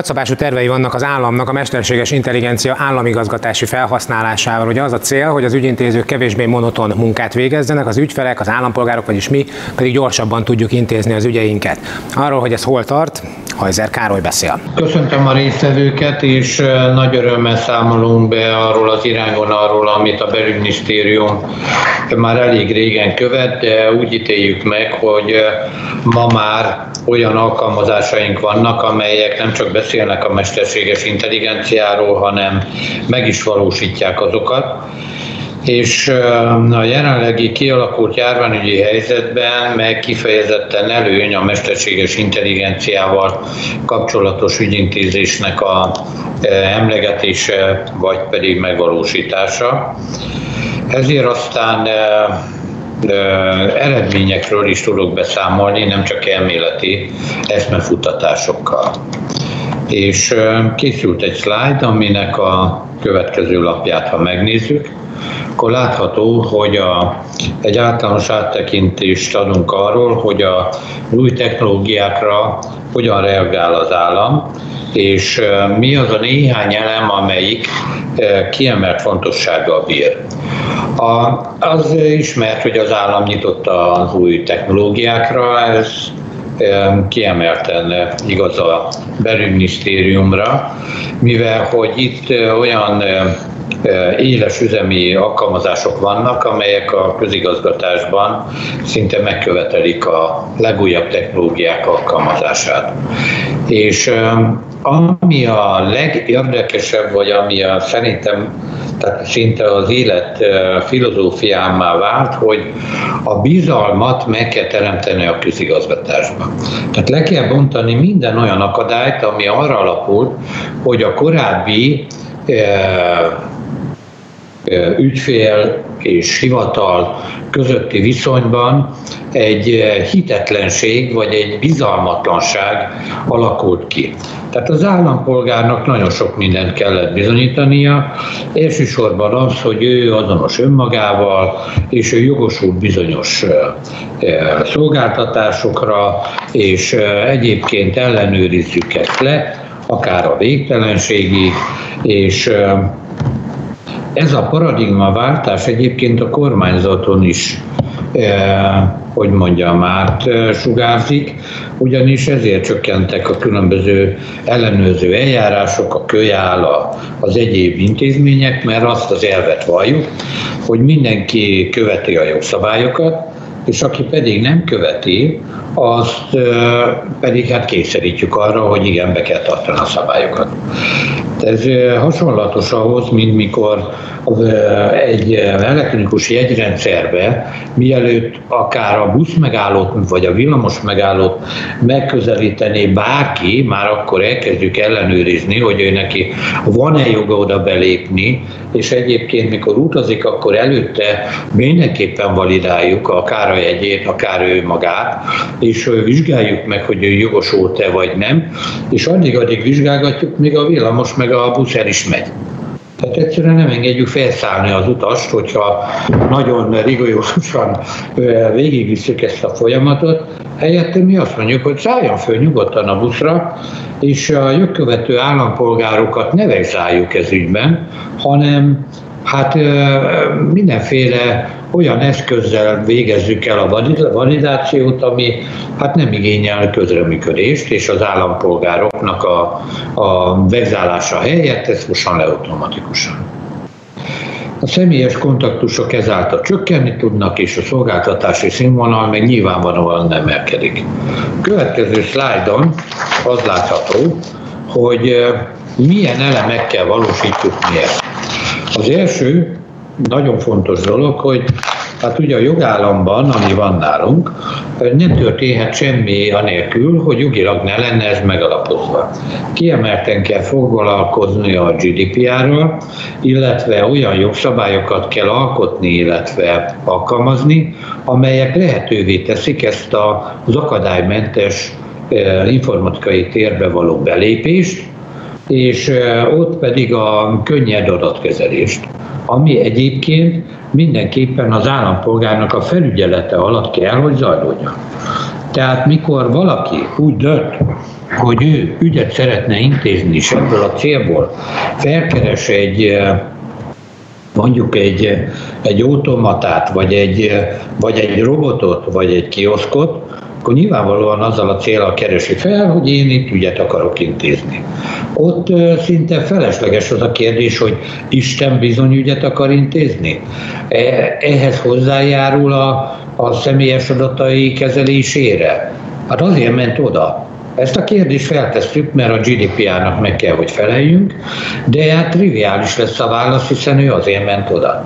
Nagyszabású tervei vannak az államnak a mesterséges intelligencia államigazgatási felhasználásával. Ugye az a cél, hogy az ügyintézők kevésbé monoton munkát végezzenek, az ügyfelek, az állampolgárok, vagyis mi pedig gyorsabban tudjuk intézni az ügyeinket. Arról, hogy ez hol tart, Hajzer Károly beszél. Köszöntöm a résztvevőket, és nagy örömmel számolunk be arról az irányvonalról, amit a belügyminisztérium már elég régen követ, de úgy ítéljük meg, hogy ma már olyan alkalmazásaink vannak, amelyek nem csak beszélnek a mesterséges intelligenciáról, hanem meg is valósítják azokat és a jelenlegi kialakult járványügyi helyzetben meg kifejezetten előny a mesterséges intelligenciával kapcsolatos ügyintézésnek a emlegetése, vagy pedig megvalósítása. Ezért aztán eredményekről is tudok beszámolni, nem csak elméleti eszmefutatásokkal. És készült egy slide, aminek a következő lapját, ha megnézzük, akkor látható, hogy a, egy általános áttekintést adunk arról, hogy a új technológiákra hogyan reagál az állam, és mi az a néhány elem, amelyik kiemelt fontossággal bír. A, az ismert, hogy az állam nyitotta az új technológiákra, ez kiemelten igaz a belügyminisztériumra, mivel hogy itt olyan éles üzemi alkalmazások vannak, amelyek a közigazgatásban szinte megkövetelik a legújabb technológiák alkalmazását. És ami a legérdekesebb, vagy ami a szerintem tehát szinte az élet filozófiámá vált, hogy a bizalmat meg kell teremteni a közigazgatásban. Tehát le kell bontani minden olyan akadályt, ami arra alapul, hogy a korábbi ügyfél és hivatal közötti viszonyban egy hitetlenség vagy egy bizalmatlanság alakult ki. Tehát az állampolgárnak nagyon sok mindent kellett bizonyítania, elsősorban az, hogy ő azonos önmagával, és ő jogosult bizonyos szolgáltatásokra, és egyébként ellenőrizzük ezt le, akár a végtelenségig, és ez a paradigmaváltás egyébként a kormányzaton is eh, hogy mondjam, át eh, sugárzik, ugyanis ezért csökkentek a különböző ellenőrző eljárások, a kölyál, az egyéb intézmények, mert azt az elvet valljuk, hogy mindenki követi a jogszabályokat, és aki pedig nem követi, azt pedig hát kényszerítjük arra, hogy igen, be kell tartani a szabályokat. Ez hasonlatos ahhoz, mint mikor egy elektronikus jegyrendszerbe, mielőtt akár a busz megállót vagy a villamos megállót megközelítené bárki, már akkor elkezdjük ellenőrizni, hogy ő neki van-e joga oda belépni, és egyébként mikor utazik, akkor előtte mindenképpen validáljuk akár a jegyét, akár ő magát, és vizsgáljuk meg, hogy ő jogosult-e vagy nem, és addig-addig vizsgálgatjuk, míg a villamos meg a busz el is megy. Tehát egyszerűen nem engedjük felszállni az utast, hogyha nagyon rigoriosan végigvisszük ezt a folyamatot. Helyette mi azt mondjuk, hogy szálljon föl nyugodtan a buszra, és a jogkövető állampolgárokat ne vegzáljuk ez ügyben, hanem hát mindenféle olyan eszközzel végezzük el a validációt, ami hát nem igényel közreműködést, és az állampolgároknak a, a vegzálása helyett ezt fusson le automatikusan. A személyes kontaktusok ezáltal csökkenni tudnak, és a szolgáltatási színvonal meg nyilvánvalóan emelkedik. A következő szlájdon az látható, hogy milyen elemekkel valósítjuk mi ezt. Az első nagyon fontos dolog, hogy hát ugye a jogállamban, ami van nálunk, nem történhet semmi anélkül, hogy jogilag ne lenne ez megalapozva. Kiemelten kell foglalkozni a GDPR-ral, illetve olyan jogszabályokat kell alkotni, illetve alkalmazni, amelyek lehetővé teszik ezt az akadálymentes eh, informatikai térbe való belépést, és ott pedig a könnyed adatkezelést, ami egyébként mindenképpen az állampolgárnak a felügyelete alatt kell, hogy zajlódjon. Tehát mikor valaki úgy dönt, hogy ő ügyet szeretne intézni, és ebből a célból felkeres egy mondjuk egy, egy automatát, vagy egy, vagy egy robotot, vagy egy kioszkot, akkor nyilvánvalóan azzal a célral keresi fel, hogy én itt ügyet akarok intézni. Ott szinte felesleges az a kérdés, hogy Isten bizony ügyet akar intézni. E, ehhez hozzájárul a, a személyes adatai kezelésére. Hát azért ment oda. Ezt a kérdést feltesszük, mert a GDPR-nak meg kell, hogy feleljünk, de hát triviális lesz a válasz, hiszen ő azért ment oda.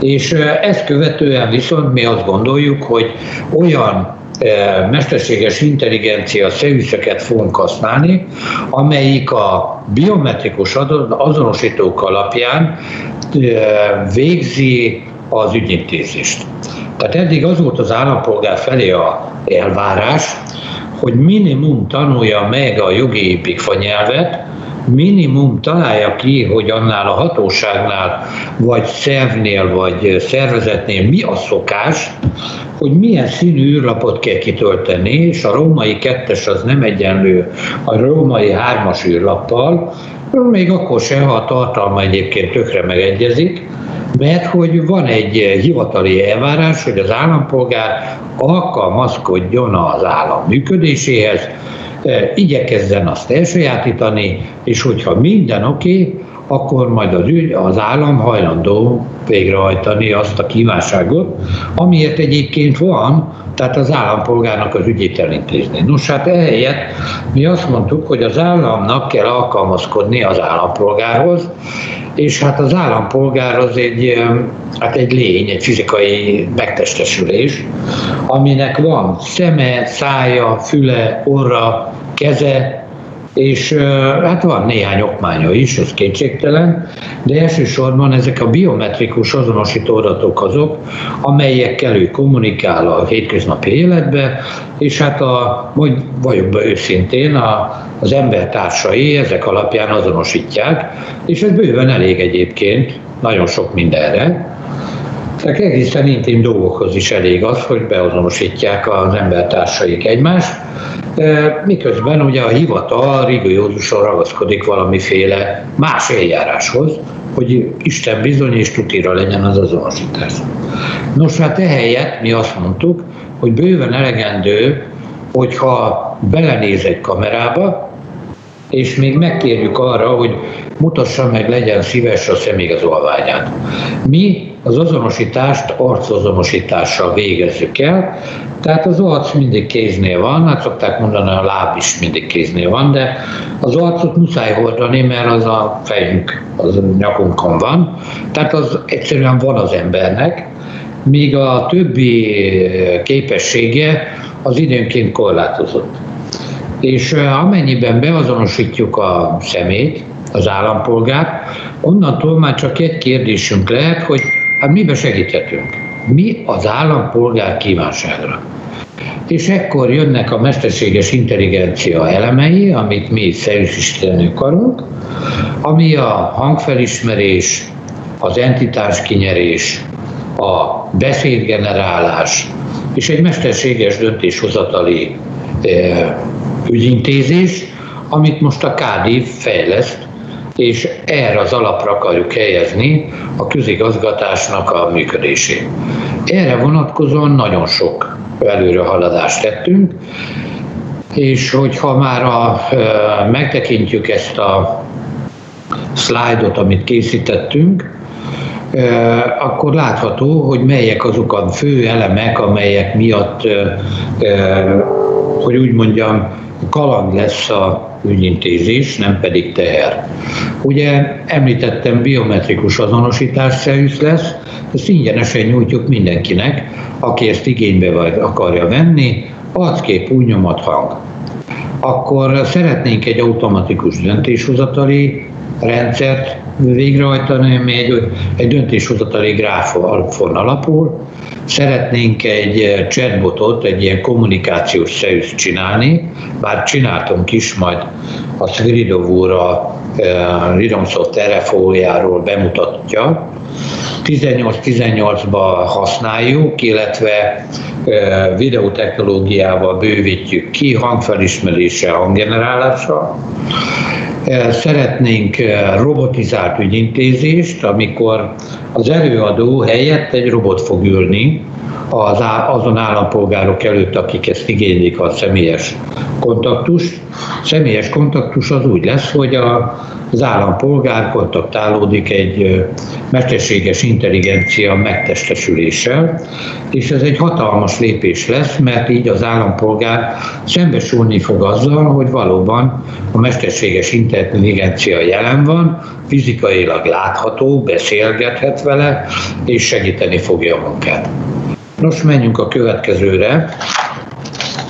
És ezt követően viszont mi azt gondoljuk, hogy olyan mesterséges intelligencia szerűszeket fogunk használni, amelyik a biometrikus azonosítók alapján végzi az ügyintézést. Tehát eddig az volt az állampolgár felé a elvárás, hogy minimum tanulja meg a jogi épikfa nyelvet, minimum találja ki, hogy annál a hatóságnál, vagy szervnél, vagy szervezetnél mi a szokás, hogy milyen színű űrlapot kell kitölteni, és a római kettes az nem egyenlő a római hármas űrlappal, még akkor se, ha a tartalma egyébként tökre megegyezik, mert hogy van egy hivatali elvárás, hogy az állampolgár alkalmazkodjon az állam működéséhez, igyekezzen azt elsajátítani, és hogyha minden oké, okay, akkor majd az, ügy, az állam hajlandó végrehajtani azt a kívánságot, amiért egyébként van, tehát az állampolgárnak az ügyét elintézni. Nos, hát ehelyett mi azt mondtuk, hogy az államnak kell alkalmazkodni az állampolgárhoz, és hát az állampolgár az egy, hát egy lény, egy fizikai megtestesülés, aminek van szeme, szája, füle, orra, keze, és hát van néhány okmánya is, ez kétségtelen, de elsősorban ezek a biometrikus azonosító adatok azok, amelyekkel ő kommunikál a hétköznapi életbe, és hát a, vagy vagyok be őszintén, a, az embertársai ezek alapján azonosítják, és ez bőven elég egyébként, nagyon sok mindenre, egészen intim dolgokhoz is elég az, hogy beazonosítják az embertársaik egymást, miközben ugye a hivatal rigójózusan ragaszkodik valamiféle más eljáráshoz, hogy Isten bizony és tutira legyen az azonosítás. Nos, hát ehelyett mi azt mondtuk, hogy bőven elegendő, hogyha belenéz egy kamerába, és még megkérjük arra, hogy mutassa meg, legyen szíves a személyigazolványát. Mi az azonosítást arcazonosítással végezzük el, tehát az arc mindig kéznél van, hát szokták mondani, a láb is mindig kéznél van, de az arcot muszáj hordani, mert az a fejünk, az a nyakunkon van, tehát az egyszerűen van az embernek, míg a többi képessége az időnként korlátozott. És amennyiben beazonosítjuk a szemét, az állampolgár, onnantól már csak egy kérdésünk lehet, hogy hát mibe segíthetünk? Mi az állampolgár kívánságra? És ekkor jönnek a mesterséges intelligencia elemei, amit mi szerűsíteni akarunk, ami a hangfelismerés, az entitás kinyerés, a beszédgenerálás és egy mesterséges döntéshozatali e, ügyintézés, amit most a KDIV fejleszt és erre az alapra akarjuk helyezni a közigazgatásnak a működését. Erre vonatkozóan nagyon sok előrehaladást tettünk, és hogyha már a, megtekintjük ezt a szlájdot, amit készítettünk, akkor látható, hogy melyek azok a fő elemek, amelyek miatt, hogy úgy mondjam, kaland lesz a ügyintézés, nem pedig teher. Ugye említettem, biometrikus azonosítás szerűsz lesz, ezt ingyenesen nyújtjuk mindenkinek, aki ezt igénybe vagy akarja venni, arckép, új nyomat, hang. Akkor szeretnénk egy automatikus döntéshozatali rendszert végrehajtani, ami egy, egy döntéshozatali gráfon alapul. Szeretnénk egy eh, chatbotot, egy ilyen kommunikációs szerűt csinálni, bár csináltunk is, majd a Sviridov úr a eh, Ridomsoft RFO-járól bemutatja. 18-18-ban használjuk, illetve videotechnológiával bővítjük ki, hangfelismerése, hanggenerálása. Szeretnénk robotizált ügyintézést, amikor az előadó helyett egy robot fog ülni, az, azon állampolgárok előtt, akik ezt igénylik a személyes kontaktust. Személyes kontaktus az úgy lesz, hogy a, az állampolgár kontaktálódik egy mesterséges intelligencia megtestesüléssel, és ez egy hatalmas lépés lesz, mert így az állampolgár szembesülni fog azzal, hogy valóban a mesterséges intelligencia jelen van, fizikailag látható, beszélgethet vele, és segíteni fogja a munkát. Nos, menjünk a következőre.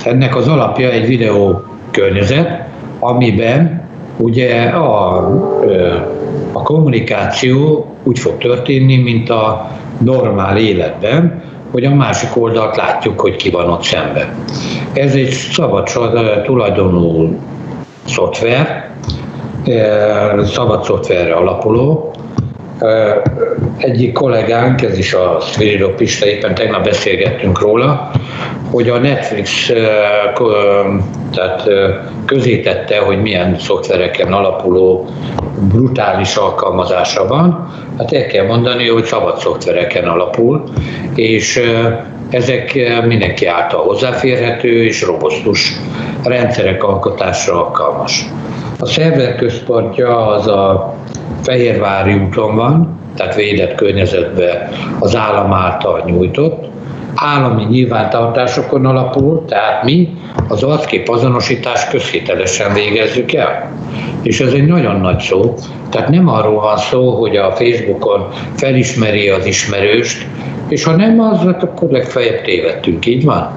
Ennek az alapja egy videó környezet, amiben ugye a, a kommunikáció úgy fog történni, mint a normál életben, hogy a másik oldalt látjuk, hogy ki van ott szemben. Ez egy szabad tulajdonú szoftver, szabad szoftverre alapuló, egyik kollégánk, ez is a Svirilo Pista, éppen tegnap beszélgettünk róla, hogy a Netflix tehát közétette, hogy milyen szoftvereken alapuló brutális alkalmazása van. Hát el kell mondani, hogy szabad szoftvereken alapul, és ezek mindenki által hozzáférhető és robosztus rendszerek alkotásra alkalmas. A szerver központja az a Fehérvári úton van, tehát védett környezetben az állam által nyújtott, állami nyilvántartásokon alapul, tehát mi az arckép azonosítás közhitelesen végezzük el. És ez egy nagyon nagy szó. Tehát nem arról van szó, hogy a Facebookon felismeri az ismerőst, és ha nem az, hát akkor legfeljebb tévedtünk, így van.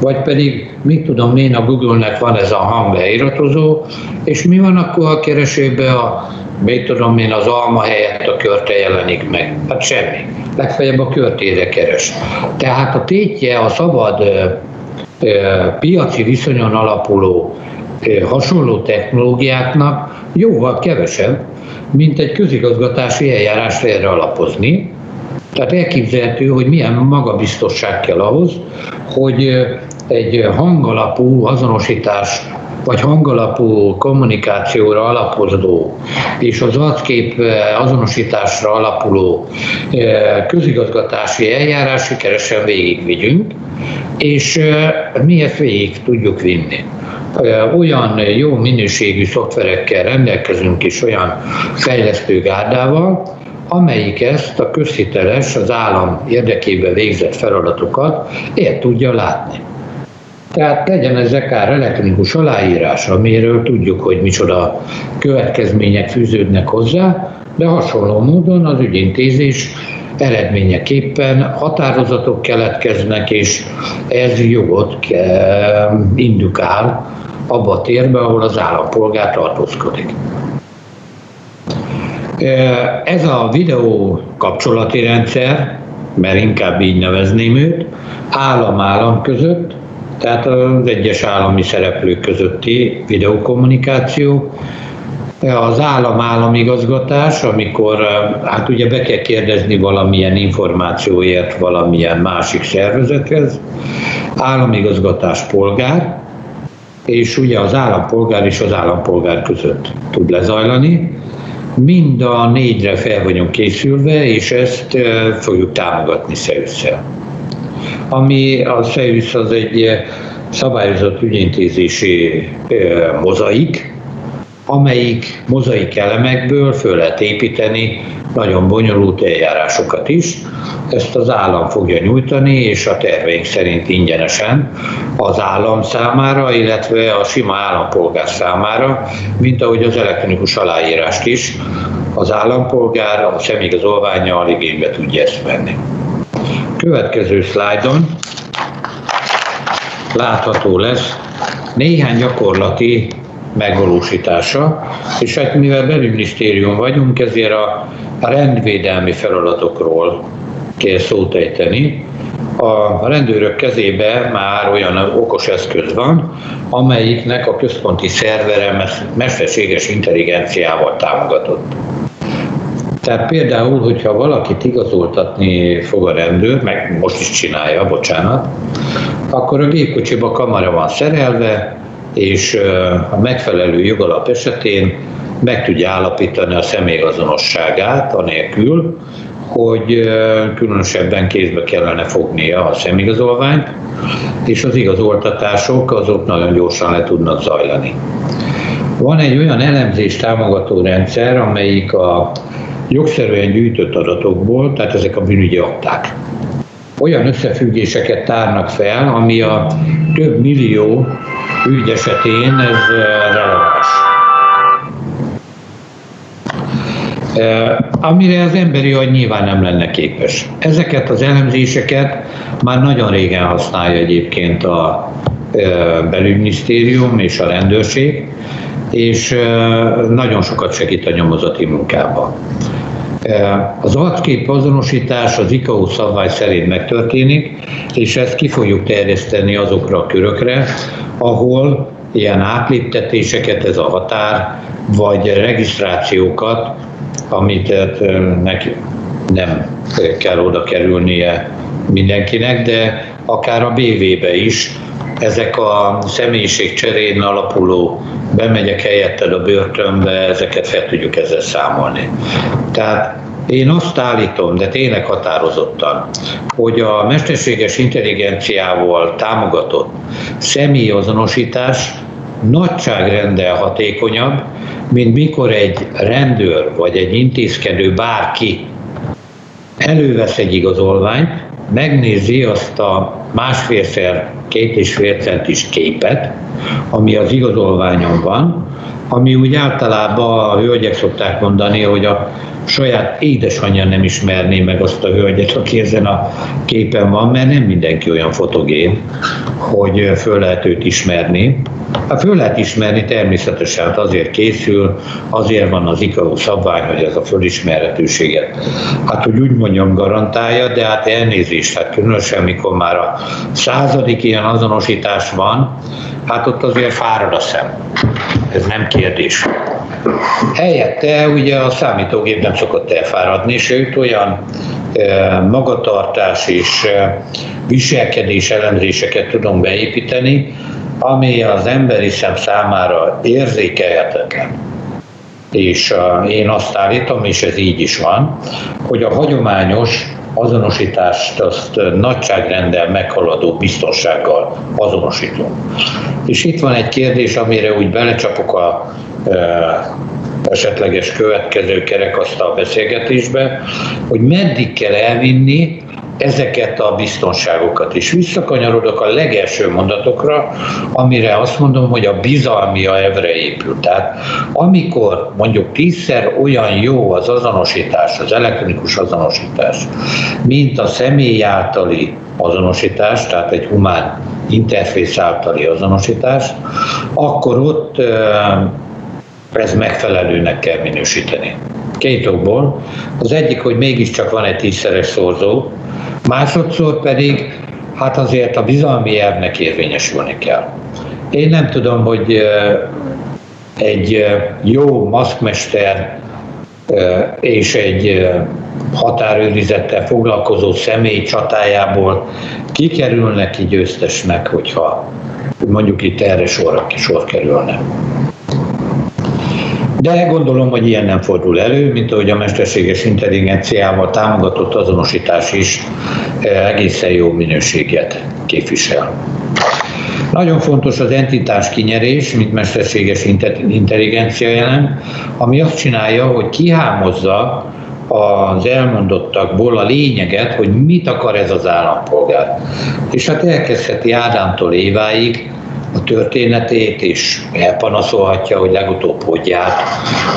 Vagy pedig, mit tudom én, a Google-nek van ez a hangleiratozó, és mi van akkor a keresőbe a mit tudom én, az alma helyett a körte jelenik meg. Hát semmi. Legfeljebb a körtére keres. Tehát a tétje a szabad piaci viszonyon alapuló hasonló technológiáknak jóval kevesebb, mint egy közigazgatási eljárás erre alapozni. Tehát elképzelhető, hogy milyen magabiztosság kell ahhoz, hogy egy hangalapú azonosítás vagy hangalapú kommunikációra alapozó és az arckép eh, azonosításra alapuló eh, közigazgatási eljárás sikeresen végigvigyünk, és eh, mi ezt végig tudjuk vinni olyan jó minőségű szoftverekkel rendelkezünk és olyan fejlesztő gárdával, amelyik ezt a közhiteles, az állam érdekében végzett feladatokat el tudja látni. Tehát legyen ez akár elektronikus aláírás, amiről tudjuk, hogy micsoda következmények fűződnek hozzá, de hasonló módon az ügyintézés eredményeképpen határozatok keletkeznek, és ez jogot indukál abba a térbe, ahol az állampolgár tartózkodik. Ez a videó kapcsolati rendszer, mert inkább így nevezném őt, állam-állam között tehát az egyes állami szereplők közötti videokommunikáció, az állam-államigazgatás, amikor hát ugye be kell kérdezni valamilyen információért valamilyen másik szervezethez, államigazgatás polgár, és ugye az állampolgár és az állampolgár között tud lezajlani. Mind a négyre fel vagyunk készülve, és ezt fogjuk támogatni szerűszer ami a SZEUSZ az egy eh, szabályozott ügyintézési eh, mozaik, amelyik mozaik elemekből föl lehet építeni nagyon bonyolult eljárásokat is. Ezt az állam fogja nyújtani, és a terveink szerint ingyenesen az állam számára, illetve a sima állampolgár számára, mint ahogy az elektronikus aláírást is az állampolgár a személyigazolványjal igénybe tudja ezt venni. Következő szlájdon látható lesz néhány gyakorlati megvalósítása, és hát mivel belügyminisztérium vagyunk, ezért a, rendvédelmi feladatokról kell szót ejteni. A rendőrök kezébe már olyan okos eszköz van, amelyiknek a központi szervere mesterséges intelligenciával támogatott. Tehát például, hogyha valakit igazoltatni fog a rendőr, meg most is csinálja, bocsánat, akkor a gépkocsiba kamera van szerelve, és a megfelelő jogalap esetén meg tudja állapítani a személyazonosságát, anélkül, hogy különösebben kézbe kellene fognia a szemigazolványt, és az igazoltatások azok nagyon gyorsan le tudnak zajlani. Van egy olyan elemzés támogató rendszer, amelyik a jogszerűen gyűjtött adatokból, tehát ezek a bűnügyi akták, olyan összefüggéseket tárnak fel, ami a több millió ügy esetén ez releváns. amire az emberi agy nyilván nem lenne képes. Ezeket az elemzéseket már nagyon régen használja egyébként a belügyminisztérium és a rendőrség, és nagyon sokat segít a nyomozati munkában. Az arckép azonosítás az ICAO szabvály szerint megtörténik, és ezt ki fogjuk terjeszteni azokra a körökre, ahol ilyen átléptetéseket, ez a határ, vagy regisztrációkat, amit neki nem kell oda kerülnie mindenkinek, de akár a BV-be is, ezek a személyiségcserén alapuló bemegyek helyetted a börtönbe, ezeket fel tudjuk ezzel számolni. Tehát én azt állítom, de tényleg határozottan, hogy a mesterséges intelligenciával támogatott személyazonosítás nagyságrendel hatékonyabb, mint mikor egy rendőr vagy egy intézkedő bárki elővesz egy igazolványt, megnézi azt a másfélszer, két és fél centis képet, ami az igazolványon van, ami úgy általában a hölgyek szokták mondani, hogy a saját édesanyja nem ismerné meg azt a hölgyet, aki ezen a képen van, mert nem mindenki olyan fotogén, hogy föl lehet őt ismerni. Hát föl lehet ismerni természetesen, hát azért készül, azért van az ICAO szabvány, hogy ez a fölismerhetőséget, hát hogy úgy mondjam, garantálja, de hát elnézést, hát különösen, mikor már a századik ilyen azonosítás van, hát ott azért fárad a szem. Ez nem kérdés. Helyette ugye a számítógép nem szokott elfáradni, sőt olyan magatartás és viselkedés elemzéseket tudunk beépíteni, ami az emberi szem számára érzékelhetetlen. És én azt állítom, és ez így is van, hogy a hagyományos azonosítást azt nagyságrendel meghaladó biztonsággal azonosítunk. És itt van egy kérdés, amire úgy belecsapok a esetleges következő kerekasztal beszélgetésbe, hogy meddig kell elvinni ezeket a biztonságokat. És visszakanyarodok a legelső mondatokra, amire azt mondom, hogy a bizalmi a evre épül. Tehát amikor mondjuk tízszer olyan jó az azonosítás, az elektronikus azonosítás, mint a személy általi azonosítás, tehát egy humán interfész általi azonosítás, akkor ott ez megfelelőnek kell minősíteni. Két okból. Az egyik, hogy mégiscsak van egy tízszeres szorzó, másodszor pedig hát azért a bizalmi elvnek érvényesülni kell. Én nem tudom, hogy egy jó maszkmester és egy határőrizettel foglalkozó személy csatájából kikerülnek ki győztesnek, hogyha mondjuk itt erre sor, sor kerülne. De gondolom, hogy ilyen nem fordul elő, mint ahogy a mesterséges intelligenciával támogatott azonosítás is eh, egészen jó minőséget képvisel. Nagyon fontos az entitás kinyerés, mint mesterséges intelligencia jelen, ami azt csinálja, hogy kihámozza az elmondottakból a lényeget, hogy mit akar ez az állampolgár. És hát elkezdheti Ádámtól Éváig a történetét, és elpanaszolhatja, hogy legutóbb hogy járt,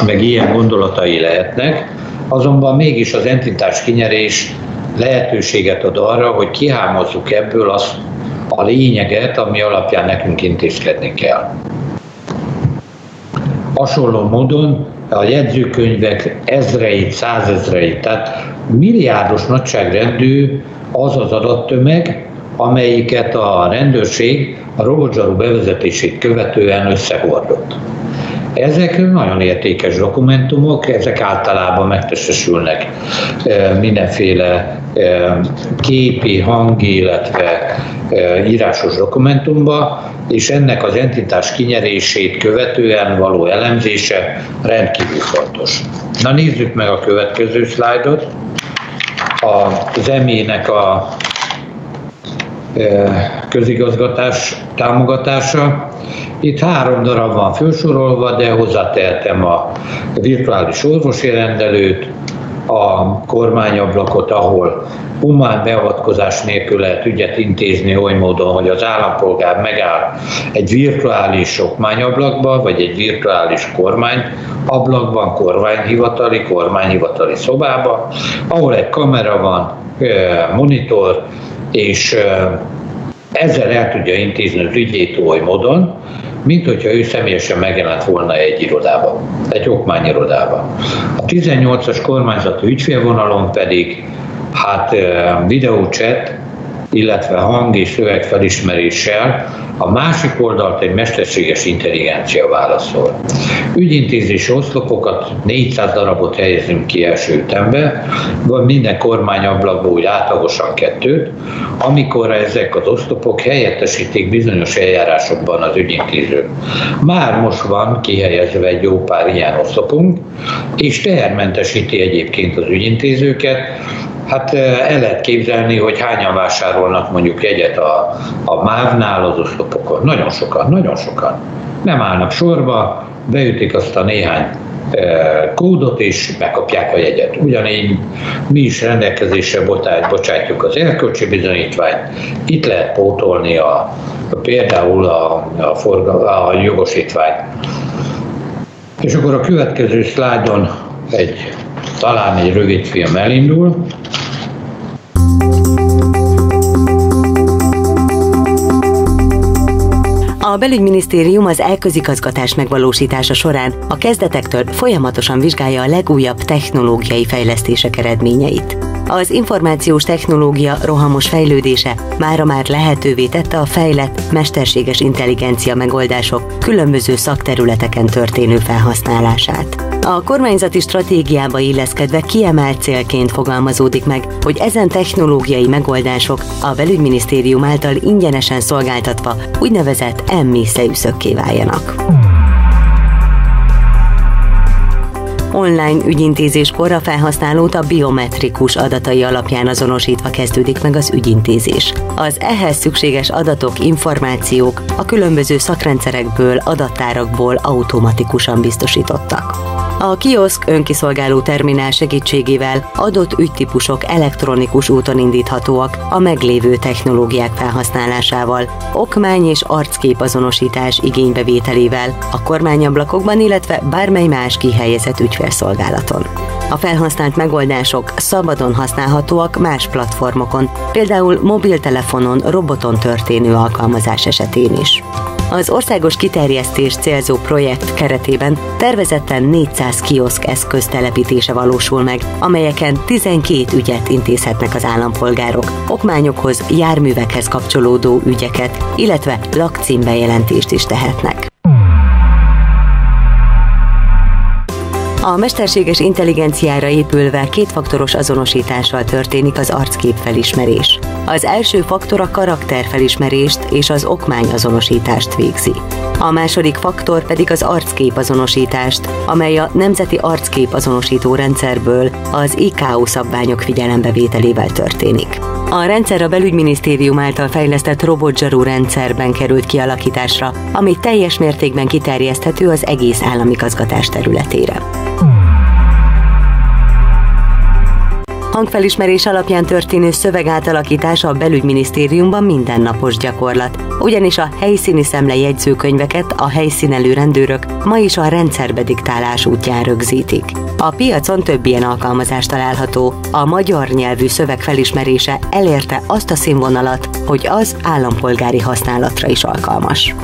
meg ilyen gondolatai lehetnek, azonban mégis az entitás kinyerés lehetőséget ad arra, hogy kihámozzuk ebből azt a lényeget, ami alapján nekünk intézkedni kell. Hasonló módon a jegyzőkönyvek ezreit, százezreit, tehát milliárdos nagyságrendű az az adattömeg, amelyiket a rendőrség a robotzsaru bevezetését követően összehordott. Ezek nagyon értékes dokumentumok, ezek általában megtestesülnek mindenféle képi, hangi, illetve írásos dokumentumba, és ennek az entitás kinyerését követően való elemzése rendkívül fontos. Na nézzük meg a következő szlájdot. A zemének a közigazgatás támogatása. Itt három darab van felsorolva, de hozzátehetem a virtuális orvosi rendelőt, a kormányablakot, ahol humán beavatkozás nélkül lehet ügyet intézni oly módon, hogy az állampolgár megáll egy virtuális okmányablakba, vagy egy virtuális kormányablakban, kormányhivatali, kormányhivatali szobába, ahol egy kamera van, monitor, és ezzel el tudja intézni az ügyét oly módon, mint hogyha ő személyesen megjelent volna egy irodában, egy okmányirodában. A 18-as kormányzati ügyfélvonalon pedig hát videócset, illetve hang és szövegfelismeréssel a másik oldalt egy mesterséges intelligencia válaszol. Ügyintézési oszlopokat 400 darabot helyezünk ki első ütembe, vagy minden kormányablakból úgy átlagosan kettőt, amikor ezek az oszlopok helyettesítik bizonyos eljárásokban az ügyintézőt. Már most van kihelyezve egy jó pár ilyen oszlopunk, és tehermentesíti egyébként az ügyintézőket, Hát el lehet képzelni, hogy hányan vásárolnak mondjuk jegyet a, a MÁV-nál az oszlopokon. Nagyon sokan, nagyon sokan. Nem állnak sorba, beütik azt a néhány kódot, és megkapják a jegyet. Ugyanígy mi is rendelkezésre bocsátjuk az erkölcsi bizonyítványt, itt lehet pótolni a, például a, a, forga, a jogosítványt. És akkor a következő szlájdon egy, talán egy rövid film elindul. A belügyminisztérium az elközigazgatás megvalósítása során a kezdetektől folyamatosan vizsgálja a legújabb technológiai fejlesztések eredményeit. Az információs technológia rohamos fejlődése mára már lehetővé tette a fejlett, mesterséges intelligencia megoldások különböző szakterületeken történő felhasználását. A kormányzati stratégiába illeszkedve kiemelt célként fogalmazódik meg, hogy ezen technológiai megoldások a belügyminisztérium által ingyenesen szolgáltatva úgynevezett emmi szemszökké váljanak. online ügyintézéskor a felhasználót a biometrikus adatai alapján azonosítva kezdődik meg az ügyintézés. Az ehhez szükséges adatok, információk a különböző szakrendszerekből, adattárakból automatikusan biztosítottak. A kioszk önkiszolgáló terminál segítségével adott ügytípusok elektronikus úton indíthatóak a meglévő technológiák felhasználásával, okmány és arckép azonosítás igénybevételével a kormányablakokban, illetve bármely más kihelyezett ügyfélszolgálaton. A felhasznált megoldások szabadon használhatóak más platformokon, például mobiltelefonon, roboton történő alkalmazás esetén is. Az országos kiterjesztés célzó projekt keretében tervezetten 400 kioszk eszköz telepítése valósul meg, amelyeken 12 ügyet intézhetnek az állampolgárok, okmányokhoz, járművekhez kapcsolódó ügyeket, illetve lakcímbejelentést is tehetnek. A mesterséges intelligenciára épülve kétfaktoros azonosítással történik az arckép felismerés. Az első faktor a karakterfelismerést és az okmány azonosítást végzi. A második faktor pedig az arckép azonosítást, amely a Nemzeti Arckép Azonosító Rendszerből az IKO szabványok figyelembevételével történik. A rendszer a belügyminisztérium által fejlesztett robotzsarú rendszerben került kialakításra, ami teljes mértékben kiterjeszthető az egész állami gazgatás területére. Hangfelismerés alapján történő szövegátalakítás a belügyminisztériumban mindennapos gyakorlat, ugyanis a helyszíni szemle jegyzőkönyveket a helyszínelő rendőrök ma is a rendszerbe diktálás útján rögzítik. A piacon több ilyen alkalmazás található. A magyar nyelvű szöveg felismerése elérte azt a színvonalat, hogy az állampolgári használatra is alkalmas.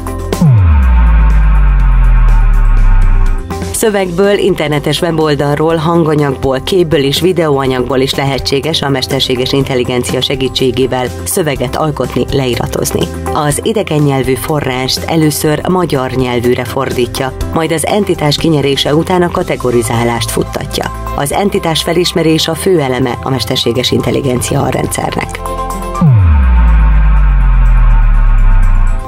Szövegből, internetes weboldalról, hanganyagból, képből és videóanyagból is lehetséges a mesterséges intelligencia segítségével szöveget alkotni, leiratozni. Az idegen nyelvű forrást először magyar nyelvűre fordítja, majd az entitás kinyerése után a kategorizálást futtatja. Az entitás felismerés a fő eleme a mesterséges intelligencia rendszernek.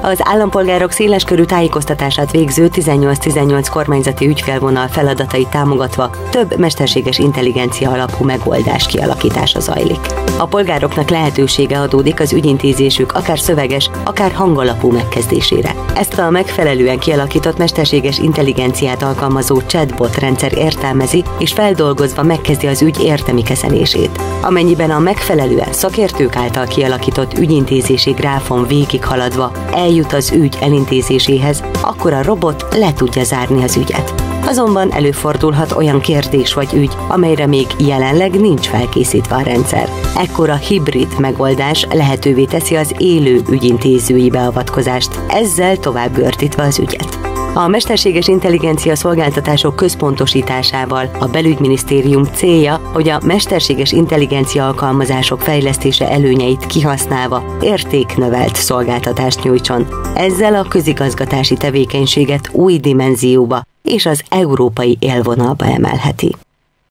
Az állampolgárok széleskörű tájékoztatását végző 18-18 kormányzati ügyfélvonal feladatait támogatva több mesterséges intelligencia alapú megoldás kialakítása zajlik. A polgároknak lehetősége adódik az ügyintézésük akár szöveges, akár hangalapú megkezdésére. Ezt a megfelelően kialakított mesterséges intelligenciát alkalmazó chatbot rendszer értelmezi és feldolgozva megkezdi az ügy értemi kezelését. Amennyiben a megfelelően szakértők által kialakított ügyintézési gráfon végighaladva el eljut az ügy elintézéséhez, akkor a robot le tudja zárni az ügyet. Azonban előfordulhat olyan kérdés vagy ügy, amelyre még jelenleg nincs felkészítve a rendszer. Ekkor a hibrid megoldás lehetővé teszi az élő ügyintézői beavatkozást, ezzel tovább görtítve az ügyet. A mesterséges intelligencia szolgáltatások központosításával a belügyminisztérium célja, hogy a mesterséges intelligencia alkalmazások fejlesztése előnyeit kihasználva értéknövelt szolgáltatást nyújtson. Ezzel a közigazgatási tevékenységet új dimenzióba és az európai élvonalba emelheti.